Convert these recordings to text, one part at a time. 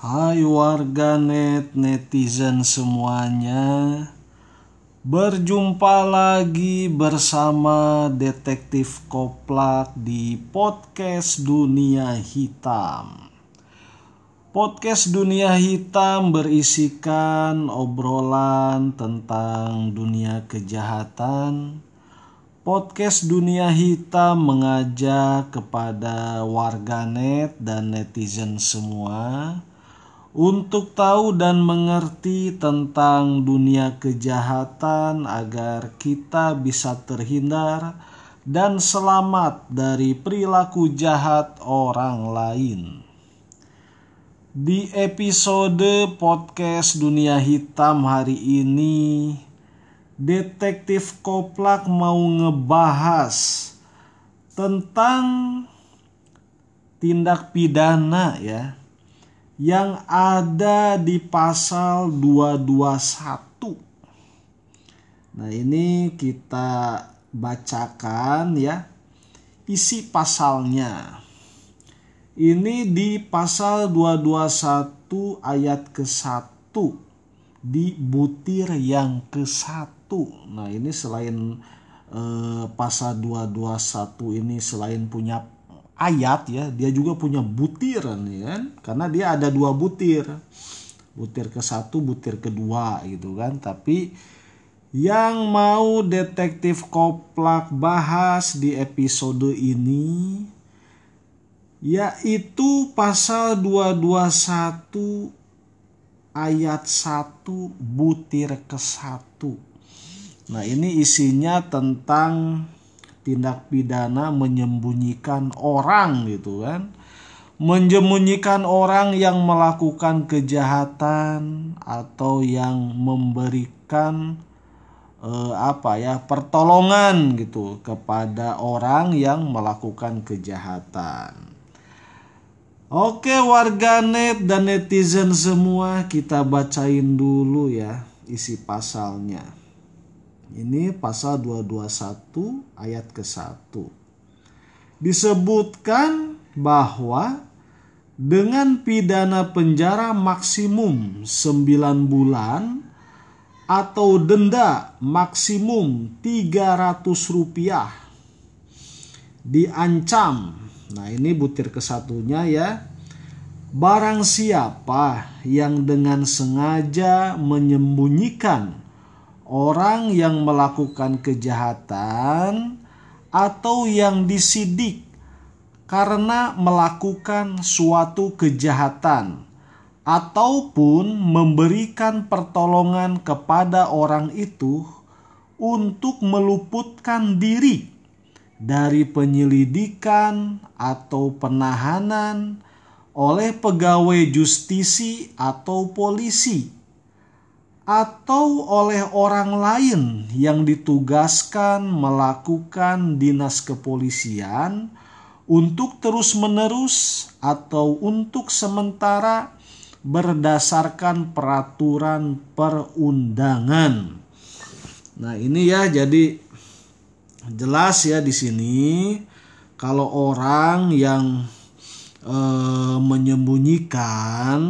Hai warganet netizen semuanya Berjumpa lagi bersama Detektif Koplak di Podcast Dunia Hitam. Podcast Dunia Hitam berisikan obrolan tentang dunia kejahatan. Podcast Dunia Hitam mengajak kepada warganet dan netizen semua untuk tahu dan mengerti tentang dunia kejahatan agar kita bisa terhindar dan selamat dari perilaku jahat orang lain. Di episode podcast Dunia Hitam hari ini, Detektif Koplak mau ngebahas tentang tindak pidana ya yang ada di pasal 221. Nah, ini kita bacakan ya isi pasalnya. Ini di pasal 221 ayat ke-1 di butir yang ke-1. Nah, ini selain eh, pasal 221 ini selain punya ayat ya dia juga punya butiran ya kan karena dia ada dua butir. Butir ke satu butir kedua gitu kan. Tapi yang mau detektif koplak bahas di episode ini yaitu pasal 221 ayat 1 butir ke 1 nah ini isinya tentang tindak pidana menyembunyikan orang gitu kan menyembunyikan orang yang melakukan kejahatan atau yang memberikan eh, apa ya pertolongan gitu kepada orang yang melakukan kejahatan. Oke warganet dan netizen semua kita bacain dulu ya isi pasalnya. Ini pasal 221 ayat ke-1. Disebutkan bahwa dengan pidana penjara maksimum 9 bulan atau denda maksimum 300 rupiah diancam. Nah ini butir kesatunya ya. Barang siapa yang dengan sengaja menyembunyikan orang yang melakukan kejahatan atau yang disidik karena melakukan suatu kejahatan ataupun memberikan pertolongan kepada orang itu untuk meluputkan diri dari penyelidikan atau penahanan oleh pegawai justisi atau polisi atau oleh orang lain yang ditugaskan melakukan dinas kepolisian untuk terus-menerus atau untuk sementara berdasarkan peraturan perundangan. Nah, ini ya jadi jelas ya di sini kalau orang yang e, menyembunyikan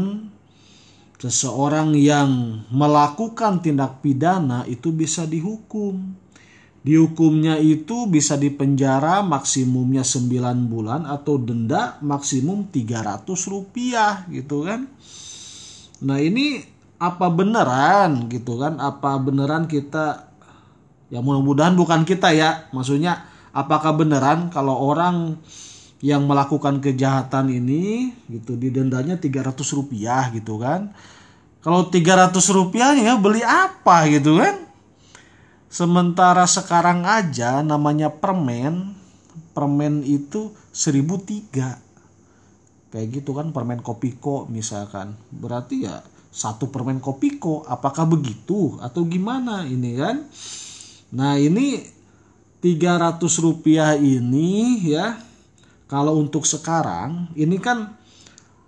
seseorang yang melakukan tindak pidana itu bisa dihukum. Dihukumnya itu bisa dipenjara maksimumnya 9 bulan atau denda maksimum 300 rupiah gitu kan. Nah ini apa beneran gitu kan apa beneran kita ya mudah-mudahan bukan kita ya maksudnya apakah beneran kalau orang yang melakukan kejahatan ini gitu didendanya 300 rupiah gitu kan. Kalau 300 rupiah ya beli apa gitu kan. Sementara sekarang aja namanya permen permen itu 1003 kayak gitu kan permen kopiko misalkan. Berarti ya satu permen kopiko apakah begitu atau gimana ini kan? Nah ini 300 rupiah ini ya kalau untuk sekarang ini kan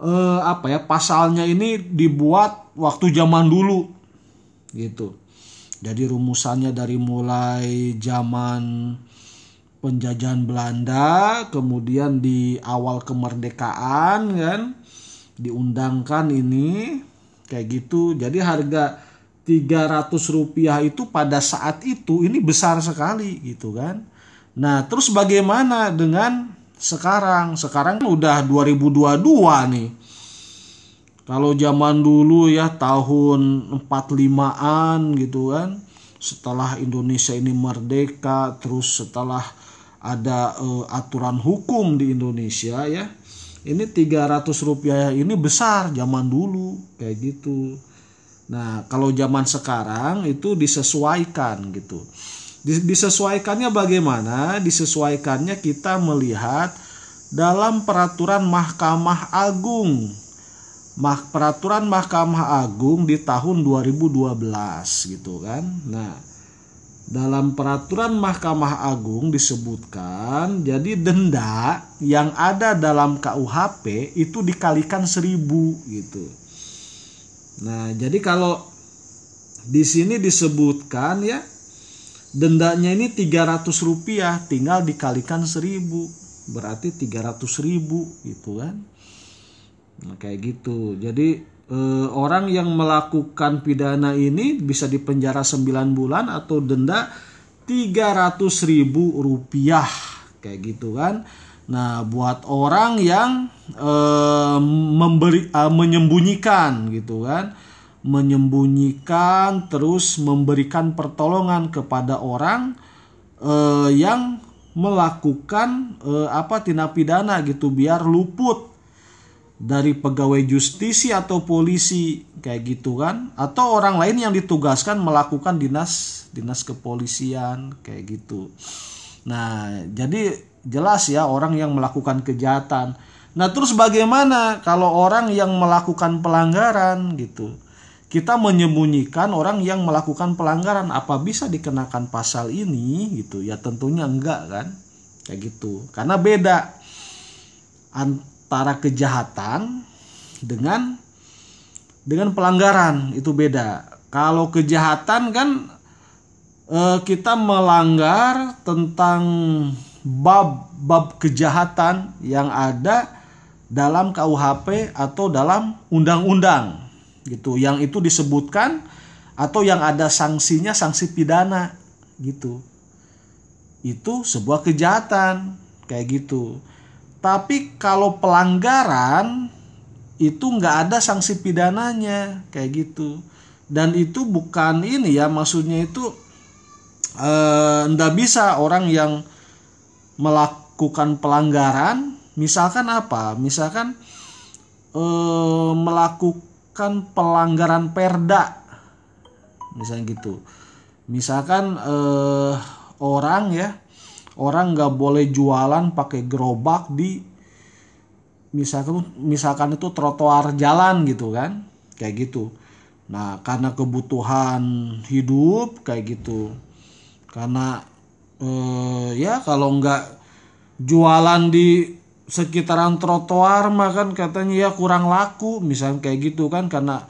eh, apa ya pasalnya ini dibuat waktu zaman dulu gitu. Jadi rumusannya dari mulai zaman penjajahan Belanda, kemudian di awal kemerdekaan kan, diundangkan ini kayak gitu jadi harga 300 rupiah itu pada saat itu ini besar sekali gitu kan nah terus bagaimana dengan sekarang. Sekarang udah 2022 nih. Kalau zaman dulu ya tahun 45-an gitu kan. Setelah Indonesia ini merdeka terus setelah ada uh, aturan hukum di Indonesia ya ini 300 rupiah ini besar zaman dulu kayak gitu. Nah kalau zaman sekarang itu disesuaikan gitu disesuaikannya bagaimana? Disesuaikannya kita melihat dalam peraturan Mahkamah Agung. Peraturan Mahkamah Agung di tahun 2012 gitu kan? Nah dalam peraturan Mahkamah Agung disebutkan jadi denda yang ada dalam KUHP itu dikalikan seribu gitu. Nah jadi kalau di sini disebutkan ya dendanya ini 300 rupiah tinggal dikalikan seribu berarti 300 ribu gitu kan. Nah, kayak gitu. Jadi eh, orang yang melakukan pidana ini bisa dipenjara 9 bulan atau denda 300 ribu rupiah kayak gitu kan nah buat orang yang eh, memberi eh, menyembunyikan gitu kan menyembunyikan terus memberikan pertolongan kepada orang eh, yang melakukan eh, apa tindak pidana gitu biar luput dari pegawai justisi atau polisi kayak gitu kan atau orang lain yang ditugaskan melakukan dinas dinas kepolisian kayak gitu. Nah, jadi jelas ya orang yang melakukan kejahatan. Nah, terus bagaimana kalau orang yang melakukan pelanggaran gitu? Kita menyembunyikan orang yang melakukan pelanggaran apa bisa dikenakan pasal ini gitu? Ya tentunya enggak kan? Kayak gitu. Karena beda antara kejahatan dengan dengan pelanggaran itu beda. Kalau kejahatan kan eh, kita melanggar tentang bab-bab kejahatan yang ada dalam KUHP atau dalam undang-undang gitu. Yang itu disebutkan atau yang ada sanksinya sanksi pidana gitu. Itu sebuah kejahatan kayak gitu. Tapi kalau pelanggaran itu nggak ada sanksi pidananya kayak gitu. Dan itu bukan ini ya maksudnya itu eh, ndak bisa orang yang melakukan pelanggaran misalkan apa? Misalkan eh, melakukan pelanggaran perda. Misalnya gitu. Misalkan eh, orang ya orang nggak boleh jualan pakai gerobak di misalkan misalkan itu trotoar jalan gitu kan kayak gitu. Nah karena kebutuhan hidup kayak gitu. Karena eh, ya kalau nggak jualan di sekitaran trotoar mah kan katanya ya kurang laku misalnya kayak gitu kan karena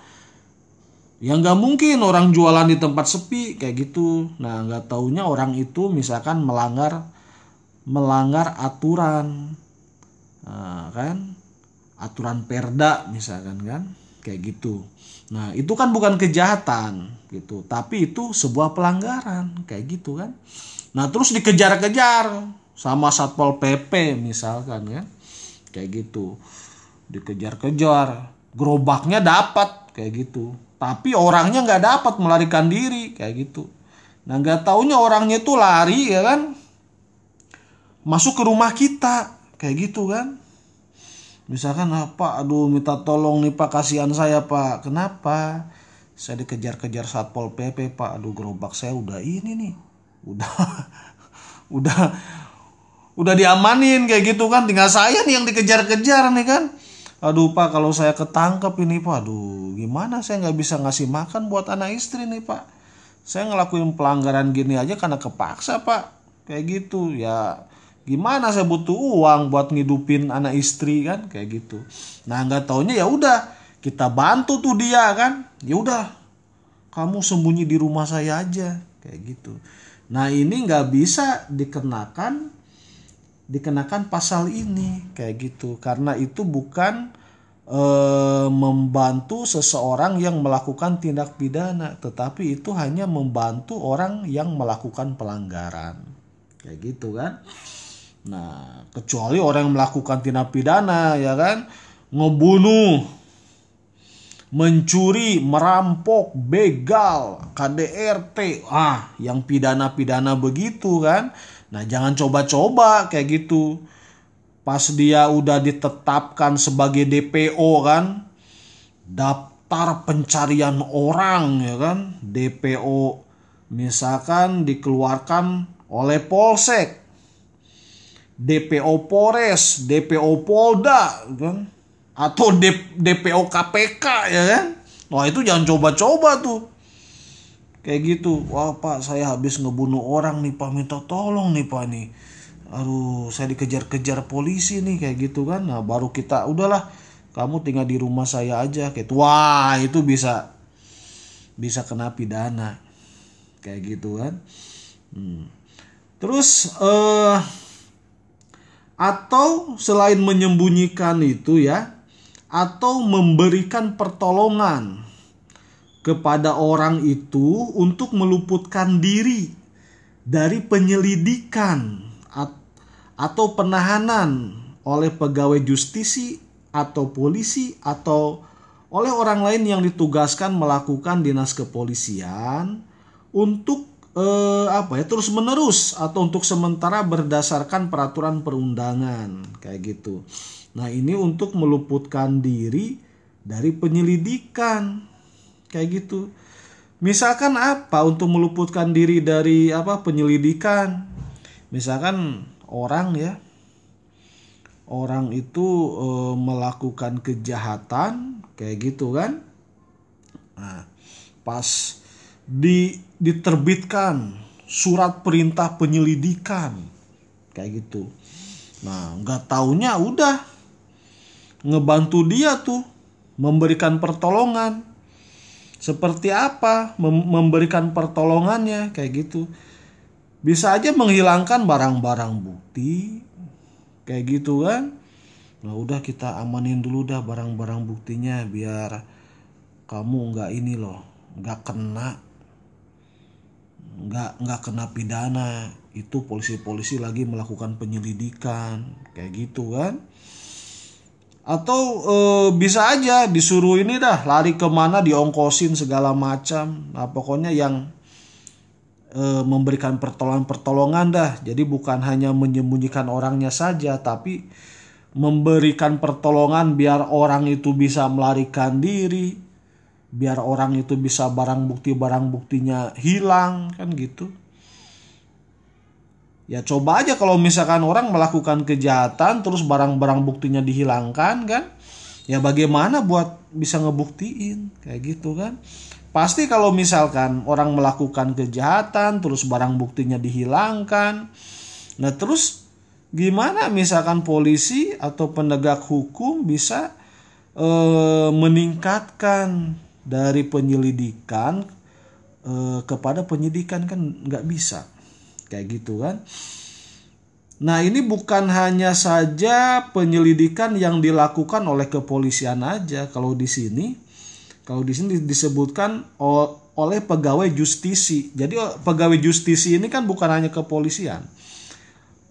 yang nggak mungkin orang jualan di tempat sepi kayak gitu. Nah nggak taunya orang itu misalkan melanggar melanggar aturan. Nah, kan? Aturan perda misalkan kan kayak gitu. Nah itu kan bukan kejahatan gitu. Tapi itu sebuah pelanggaran kayak gitu kan. Nah terus dikejar-kejar sama satpol pp misalkan kan kayak gitu. Dikejar-kejar. Gerobaknya dapat. Kayak gitu. Tapi orangnya nggak dapat melarikan diri. Kayak gitu. Nah nggak taunya orangnya itu lari ya kan? Masuk ke rumah kita. Kayak gitu kan? Misalkan apa ah, aduh minta tolong nih pak kasihan saya pak. Kenapa? Saya dikejar-kejar satpol pp pak aduh gerobak saya udah ini nih. Udah udah udah diamanin kayak gitu kan. Tinggal saya nih yang dikejar-kejar nih kan. Aduh pak kalau saya ketangkep ini pak aduh gimana? Saya nggak bisa ngasih makan buat anak istri nih pak. Saya ngelakuin pelanggaran gini aja karena kepaksa pak. Kayak gitu. Ya gimana saya butuh uang buat ngidupin anak istri kan? Kayak gitu. Nah nggak taunya ya udah kita bantu tuh dia kan. Ya udah kamu sembunyi di rumah saya aja. Kayak gitu. Nah ini nggak bisa dikenakan dikenakan pasal ini kayak gitu karena itu bukan eh, membantu seseorang yang melakukan tindak pidana, tetapi itu hanya membantu orang yang melakukan pelanggaran. Kayak gitu kan. Nah, kecuali orang yang melakukan tindak pidana ya kan, ngebunuh, mencuri, merampok, begal, KDRT, ah, yang pidana-pidana begitu kan. Nah, jangan coba-coba kayak gitu. Pas dia udah ditetapkan sebagai DPO kan, daftar pencarian orang ya kan, DPO misalkan dikeluarkan oleh Polsek DPO Polres, DPO Polda, kan? Atau DPO KPK ya kan? Wah itu jangan coba-coba tuh. Kayak gitu. Wah pak saya habis ngebunuh orang nih pak minta tolong nih pak nih. Aduh saya dikejar-kejar polisi nih kayak gitu kan. Nah baru kita udahlah kamu tinggal di rumah saya aja kayak gitu. Wah itu bisa bisa kena pidana kayak gitu kan. Hmm. Terus eh atau selain menyembunyikan itu ya atau memberikan pertolongan kepada orang itu untuk meluputkan diri dari penyelidikan atau penahanan oleh pegawai justisi atau polisi atau oleh orang lain yang ditugaskan melakukan dinas kepolisian untuk eh, apa ya terus menerus atau untuk sementara berdasarkan peraturan perundangan kayak gitu. Nah ini untuk meluputkan diri dari penyelidikan kayak gitu. Misalkan apa untuk meluputkan diri dari apa penyelidikan? Misalkan orang ya orang itu e, melakukan kejahatan kayak gitu kan. Nah, pas di diterbitkan surat perintah penyelidikan kayak gitu nah nggak taunya udah ngebantu dia tuh memberikan pertolongan seperti apa Mem memberikan pertolongannya kayak gitu. Bisa aja menghilangkan barang-barang bukti kayak gitu kan. Nah udah kita amanin dulu dah barang-barang buktinya biar kamu nggak ini loh nggak kena nggak nggak kena pidana. Itu polisi-polisi lagi melakukan penyelidikan kayak gitu kan atau e, bisa aja disuruh ini dah lari ke mana diongkosin segala macam. Nah pokoknya yang e, memberikan pertolongan-pertolongan dah. Jadi bukan hanya menyembunyikan orangnya saja tapi memberikan pertolongan biar orang itu bisa melarikan diri biar orang itu bisa barang bukti barang buktinya hilang kan gitu ya coba aja kalau misalkan orang melakukan kejahatan terus barang-barang buktinya dihilangkan kan? Ya bagaimana buat bisa ngebuktiin? Kayak gitu kan? Pasti kalau misalkan orang melakukan kejahatan terus barang buktinya dihilangkan nah terus gimana misalkan polisi atau penegak hukum bisa e, meningkatkan dari penyelidikan eh, kepada penyidikan kan? Nggak bisa kayak gitu kan. Nah ini bukan hanya saja penyelidikan yang dilakukan oleh kepolisian aja. Kalau di sini kalau di sini disebutkan oleh pegawai justisi. Jadi pegawai justisi ini kan bukan hanya kepolisian.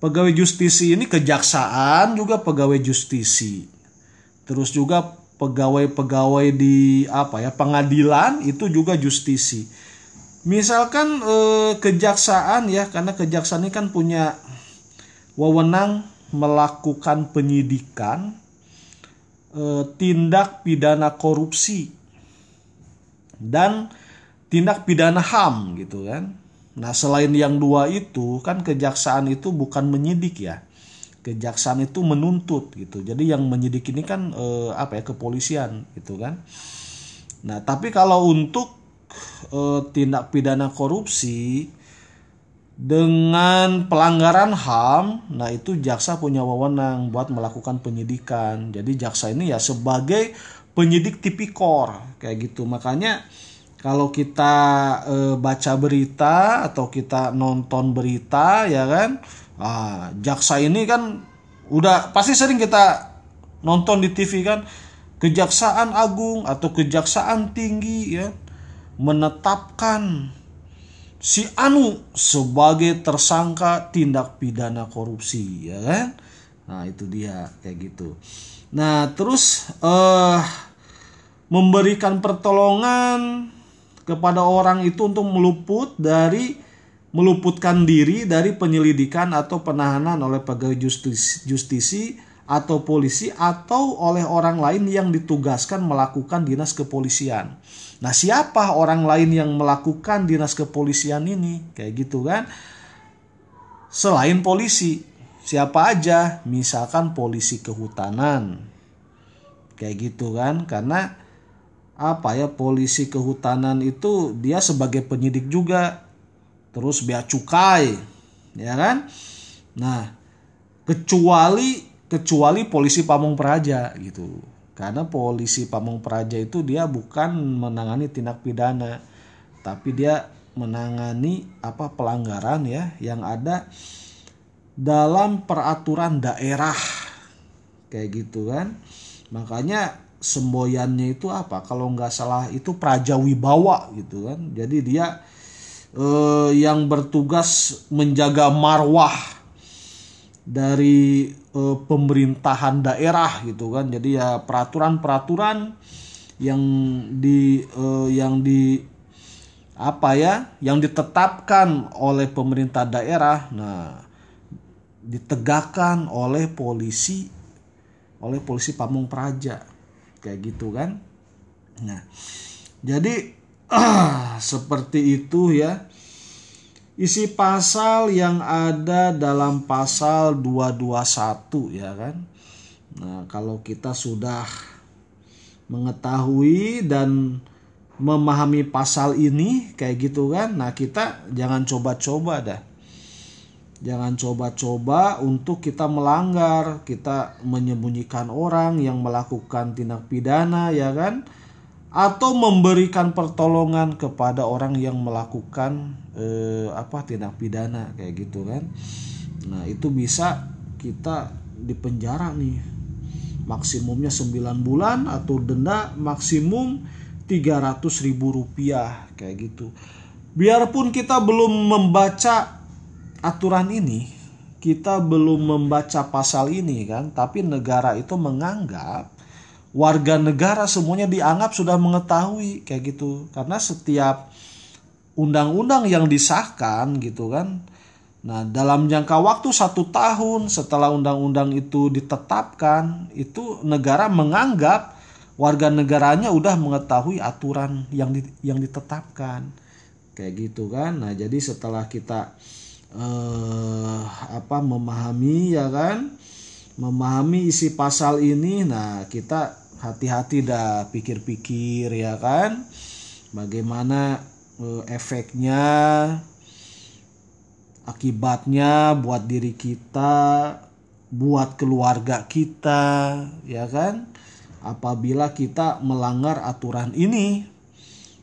Pegawai justisi ini kejaksaan juga pegawai justisi. Terus juga pegawai-pegawai di apa ya pengadilan itu juga justisi. Misalkan eh, kejaksaan ya karena kejaksaan ini kan punya wewenang melakukan penyidikan eh, tindak pidana korupsi dan tindak pidana HAM gitu kan. Nah, selain yang dua itu kan kejaksaan itu bukan menyidik ya kejaksaan itu menuntut gitu. Jadi yang menyidik ini kan eh, apa ya kepolisian gitu kan. Nah, tapi kalau untuk eh, tindak pidana korupsi dengan pelanggaran HAM, nah itu jaksa punya wewenang buat melakukan penyidikan. Jadi jaksa ini ya sebagai penyidik tipikor kayak gitu. Makanya kalau kita e, baca berita atau kita nonton berita ya kan Ah, jaksa ini kan udah pasti sering kita nonton di TV kan Kejaksaan Agung atau Kejaksaan Tinggi ya menetapkan si Anu sebagai tersangka tindak pidana korupsi ya kan? Nah itu dia kayak gitu. Nah terus eh memberikan pertolongan kepada orang itu untuk meluput dari meluputkan diri dari penyelidikan atau penahanan oleh pegawai justisi, justisi atau polisi atau oleh orang lain yang ditugaskan melakukan dinas kepolisian. Nah, siapa orang lain yang melakukan dinas kepolisian ini? Kayak gitu kan? Selain polisi, siapa aja? Misalkan polisi kehutanan. Kayak gitu kan? Karena apa ya polisi kehutanan itu dia sebagai penyidik juga. Terus bea cukai, ya kan? Nah, kecuali kecuali polisi Pamung Praja gitu karena polisi Pamung Praja itu dia bukan menangani tindak pidana, tapi dia menangani apa pelanggaran ya yang ada dalam peraturan daerah kayak gitu kan. Makanya semboyannya itu apa? Kalau nggak salah itu Praja Wibawa gitu kan. Jadi dia eh, yang bertugas menjaga marwah dari uh, pemerintahan daerah gitu kan. Jadi ya peraturan-peraturan yang di uh, yang di apa ya yang ditetapkan oleh pemerintah daerah nah ditegakkan oleh polisi oleh polisi Pamung Praja. Kayak gitu kan. Nah jadi seperti itu ya isi pasal yang ada dalam pasal 221 ya kan. Nah, kalau kita sudah mengetahui dan memahami pasal ini kayak gitu kan. Nah, kita jangan coba-coba dah. Jangan coba-coba untuk kita melanggar, kita menyembunyikan orang yang melakukan tindak pidana ya kan atau memberikan pertolongan kepada orang yang melakukan eh, apa tindak pidana kayak gitu kan. Nah itu bisa kita dipenjara nih. Maksimumnya 9 bulan atau denda maksimum 300 ribu rupiah kayak gitu. Biarpun kita belum membaca aturan ini kita belum membaca pasal ini kan tapi negara itu menganggap warga negara semuanya dianggap sudah mengetahui kayak gitu. Karena setiap undang-undang yang disahkan gitu kan nah dalam jangka waktu satu tahun setelah undang-undang itu ditetapkan itu negara menganggap warga negaranya udah mengetahui aturan yang di, yang ditetapkan. Kayak gitu kan. Nah jadi setelah kita eh, apa memahami ya kan memahami isi pasal ini nah kita hati-hati dah pikir-pikir ya kan? Bagaimana uh, efeknya akibatnya buat diri kita buat keluarga kita ya kan? Apabila kita melanggar aturan ini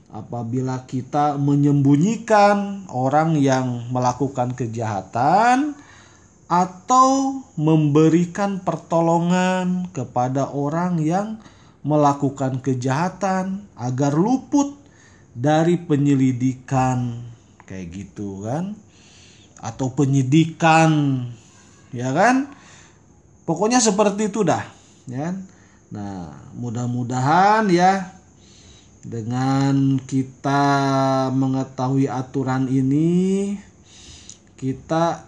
apabila kita menyembunyikan orang yang melakukan kejahatan atau memberikan pertolongan kepada orang yang melakukan kejahatan agar luput dari penyelidikan. Kayak gitu kan? Atau penyidikan ya kan? Pokoknya seperti itu dah ya kan? nah mudah-mudahan ya dengan kita mengetahui aturan ini kita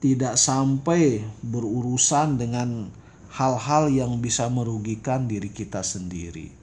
tidak sampai berurusan dengan hal-hal yang bisa merugikan diri kita sendiri.